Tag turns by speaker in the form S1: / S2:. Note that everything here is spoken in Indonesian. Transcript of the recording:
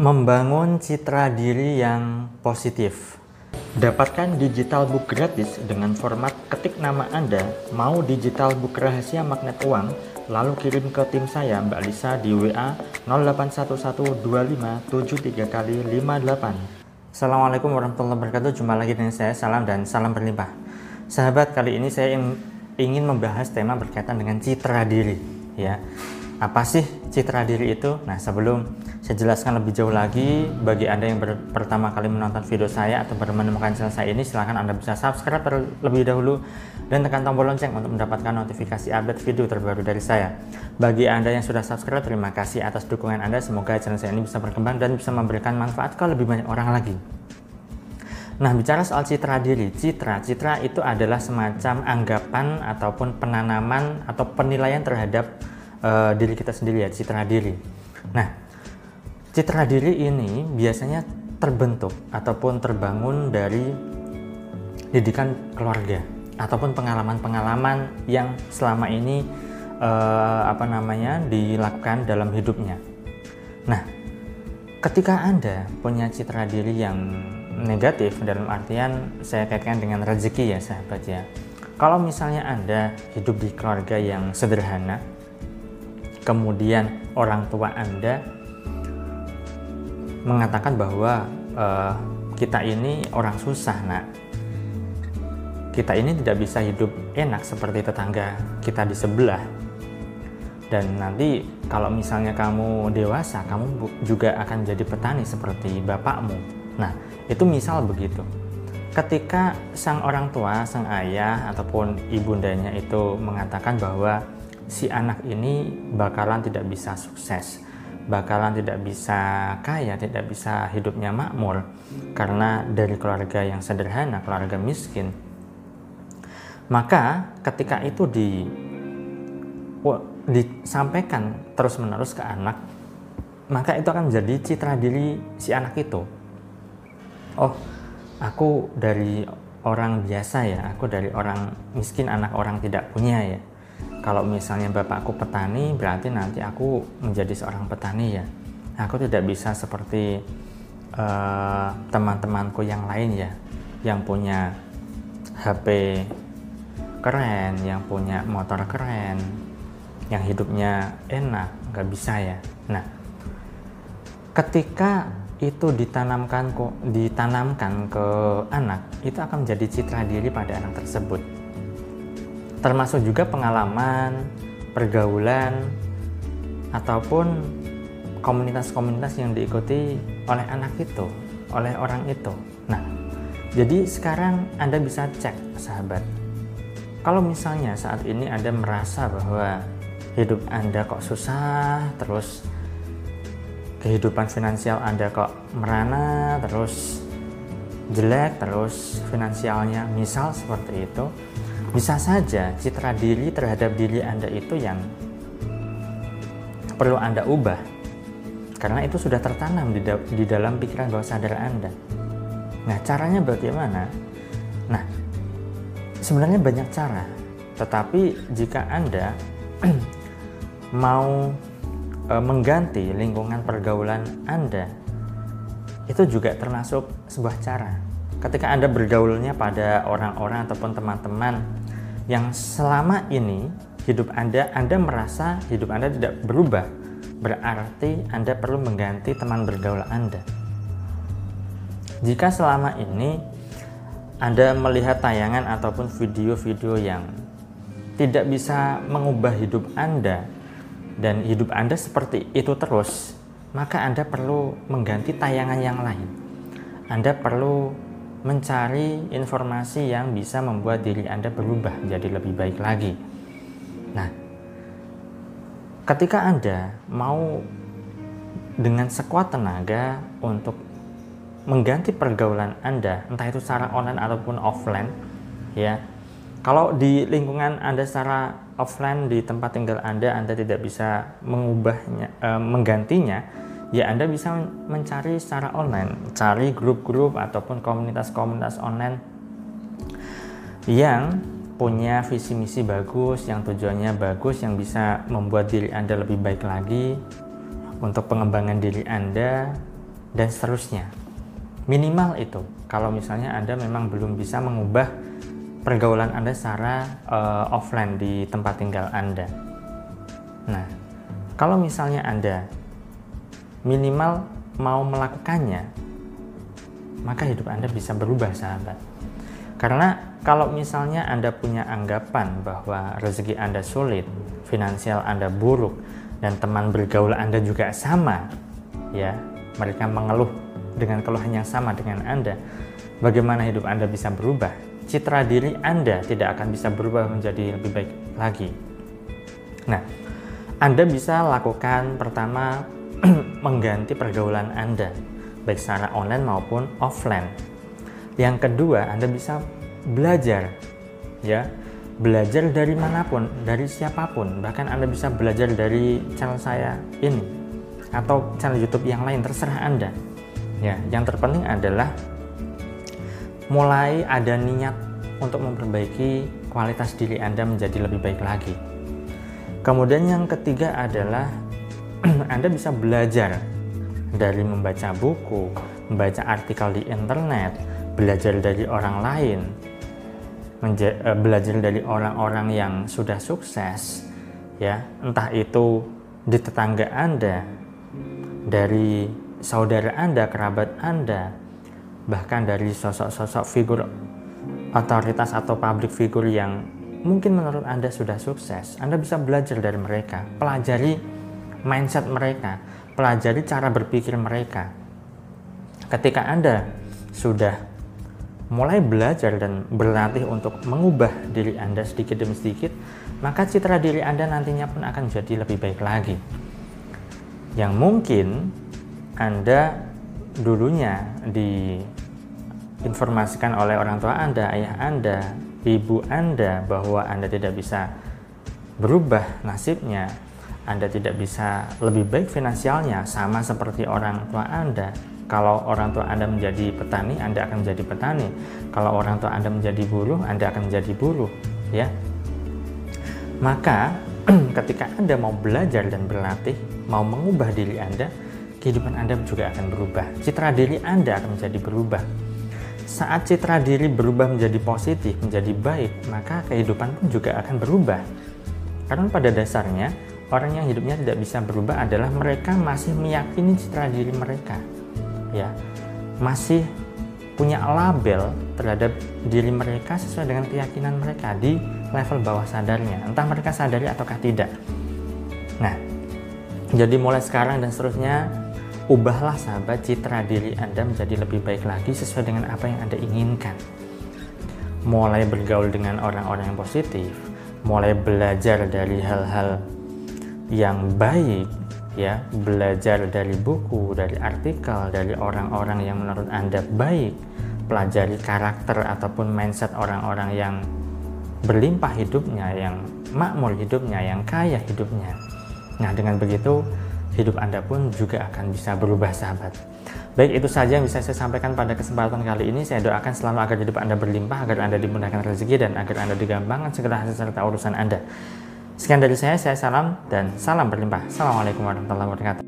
S1: Membangun citra diri yang positif. Dapatkan digital book gratis dengan format ketik nama Anda, mau digital book rahasia magnet uang, lalu kirim ke tim saya Mbak Lisa di WA 08112573 kali 58. Assalamualaikum warahmatullahi wabarakatuh. Jumpa lagi dengan saya, salam dan salam berlimpah. Sahabat, kali ini saya ingin membahas tema berkaitan dengan citra diri, ya. Apa sih citra diri itu? Nah, sebelum saya jelaskan lebih jauh lagi, bagi Anda yang pertama kali menonton video saya atau baru menemukan channel saya ini, silahkan Anda bisa subscribe terlebih dahulu dan tekan tombol lonceng untuk mendapatkan notifikasi update video terbaru dari saya. Bagi Anda yang sudah subscribe, terima kasih atas dukungan Anda. Semoga channel saya ini bisa berkembang dan bisa memberikan manfaat ke lebih banyak orang lagi. Nah, bicara soal citra diri, citra, citra itu adalah semacam anggapan ataupun penanaman atau penilaian terhadap uh, diri kita sendiri ya citra diri. Nah, citra diri ini biasanya terbentuk ataupun terbangun dari didikan keluarga ataupun pengalaman-pengalaman yang selama ini uh, apa namanya dilakukan dalam hidupnya. Nah, ketika Anda punya citra diri yang negatif dalam artian saya kaitkan dengan rezeki ya sahabat ya. Kalau misalnya Anda hidup di keluarga yang sederhana, kemudian orang tua Anda mengatakan bahwa uh, kita ini orang susah, nak. Kita ini tidak bisa hidup enak seperti tetangga kita di sebelah. Dan nanti kalau misalnya kamu dewasa, kamu juga akan jadi petani seperti bapakmu. Nah, itu misal begitu. Ketika sang orang tua, sang ayah ataupun ibundanya itu mengatakan bahwa si anak ini bakalan tidak bisa sukses, bakalan tidak bisa kaya, tidak bisa hidupnya makmur karena dari keluarga yang sederhana, keluarga miskin. Maka ketika itu di disampaikan terus-menerus ke anak, maka itu akan menjadi citra diri si anak itu. Oh, aku dari orang biasa ya, aku dari orang miskin, anak orang tidak punya ya kalau misalnya bapakku petani berarti nanti aku menjadi seorang petani ya. Aku tidak bisa seperti uh, teman-temanku yang lain ya yang punya HP keren yang punya motor keren yang hidupnya enak nggak bisa ya. Nah ketika itu ditanamkan ditanamkan ke anak itu akan menjadi citra diri pada anak tersebut termasuk juga pengalaman, pergaulan, ataupun komunitas-komunitas yang diikuti oleh anak itu, oleh orang itu. Nah, jadi sekarang Anda bisa cek, sahabat. Kalau misalnya saat ini Anda merasa bahwa hidup Anda kok susah, terus kehidupan finansial Anda kok merana, terus jelek, terus finansialnya misal seperti itu, bisa saja citra diri terhadap diri Anda itu yang perlu Anda ubah. Karena itu sudah tertanam di, da di dalam pikiran bawah sadar Anda. Nah, caranya bagaimana? Nah, sebenarnya banyak cara. Tetapi jika Anda mau e, mengganti lingkungan pergaulan Anda, itu juga termasuk sebuah cara. Ketika Anda bergaulnya pada orang-orang ataupun teman-teman yang selama ini hidup Anda, Anda merasa hidup Anda tidak berubah, berarti Anda perlu mengganti teman bergaul Anda. Jika selama ini Anda melihat tayangan ataupun video-video yang tidak bisa mengubah hidup Anda dan hidup Anda seperti itu terus, maka Anda perlu mengganti tayangan yang lain. Anda perlu mencari informasi yang bisa membuat diri Anda berubah menjadi lebih baik lagi. Nah, ketika Anda mau dengan sekuat tenaga untuk mengganti pergaulan Anda, entah itu secara online ataupun offline, ya. Kalau di lingkungan Anda secara offline di tempat tinggal Anda, Anda tidak bisa mengubahnya, eh, menggantinya, ya Anda bisa mencari secara online, cari grup-grup ataupun komunitas-komunitas online yang punya visi misi bagus, yang tujuannya bagus, yang bisa membuat diri Anda lebih baik lagi untuk pengembangan diri Anda dan seterusnya. Minimal itu, kalau misalnya Anda memang belum bisa mengubah pergaulan Anda secara uh, offline di tempat tinggal Anda. Nah, kalau misalnya Anda minimal mau melakukannya, maka hidup Anda bisa berubah, sahabat. Karena kalau misalnya Anda punya anggapan bahwa rezeki Anda sulit, finansial Anda buruk, dan teman bergaul Anda juga sama, ya, mereka mengeluh dengan keluhan yang sama dengan Anda, bagaimana hidup Anda bisa berubah? Citra diri Anda tidak akan bisa berubah menjadi lebih baik lagi. Nah, Anda bisa lakukan pertama mengganti pergaulan Anda, baik secara online maupun offline. Yang kedua, Anda bisa belajar, ya, belajar dari mana pun, dari siapa pun. Bahkan Anda bisa belajar dari channel saya ini atau channel YouTube yang lain, terserah Anda Ya, yang terpenting adalah mulai ada niat untuk memperbaiki kualitas diri Anda menjadi lebih baik lagi. Kemudian yang ketiga adalah Anda bisa belajar dari membaca buku, membaca artikel di internet, belajar dari orang lain, eh, belajar dari orang-orang yang sudah sukses, ya, entah itu di tetangga Anda, dari saudara Anda, kerabat Anda, bahkan dari sosok-sosok figur otoritas atau public figure yang mungkin menurut Anda sudah sukses, Anda bisa belajar dari mereka, pelajari mindset mereka, pelajari cara berpikir mereka. Ketika Anda sudah mulai belajar dan berlatih untuk mengubah diri Anda sedikit demi sedikit, maka citra diri Anda nantinya pun akan jadi lebih baik lagi. Yang mungkin anda dulunya diinformasikan oleh orang tua Anda, ayah Anda, ibu Anda bahwa Anda tidak bisa berubah nasibnya, Anda tidak bisa lebih baik finansialnya sama seperti orang tua Anda. Kalau orang tua Anda menjadi petani, Anda akan menjadi petani. Kalau orang tua Anda menjadi buruh, Anda akan menjadi buruh, ya. Maka ketika Anda mau belajar dan berlatih, mau mengubah diri Anda, kehidupan Anda juga akan berubah. Citra diri Anda akan menjadi berubah. Saat citra diri berubah menjadi positif, menjadi baik, maka kehidupan pun juga akan berubah. Karena pada dasarnya, orang yang hidupnya tidak bisa berubah adalah mereka masih meyakini citra diri mereka. Ya, masih punya label terhadap diri mereka sesuai dengan keyakinan mereka di level bawah sadarnya, entah mereka sadari ataukah tidak. Nah, jadi mulai sekarang dan seterusnya Ubahlah sahabat citra diri Anda menjadi lebih baik lagi sesuai dengan apa yang Anda inginkan. Mulai bergaul dengan orang-orang yang positif, mulai belajar dari hal-hal yang baik, ya, belajar dari buku, dari artikel, dari orang-orang yang menurut Anda baik, pelajari karakter ataupun mindset orang-orang yang berlimpah hidupnya, yang makmur hidupnya, yang kaya hidupnya. Nah, dengan begitu hidup Anda pun juga akan bisa berubah sahabat. Baik itu saja yang bisa saya sampaikan pada kesempatan kali ini. Saya doakan selalu agar hidup Anda berlimpah, agar Anda dimudahkan rezeki, dan agar Anda digampangkan segala hasil serta urusan Anda. Sekian dari saya, saya salam dan salam berlimpah. Assalamualaikum warahmatullahi wabarakatuh.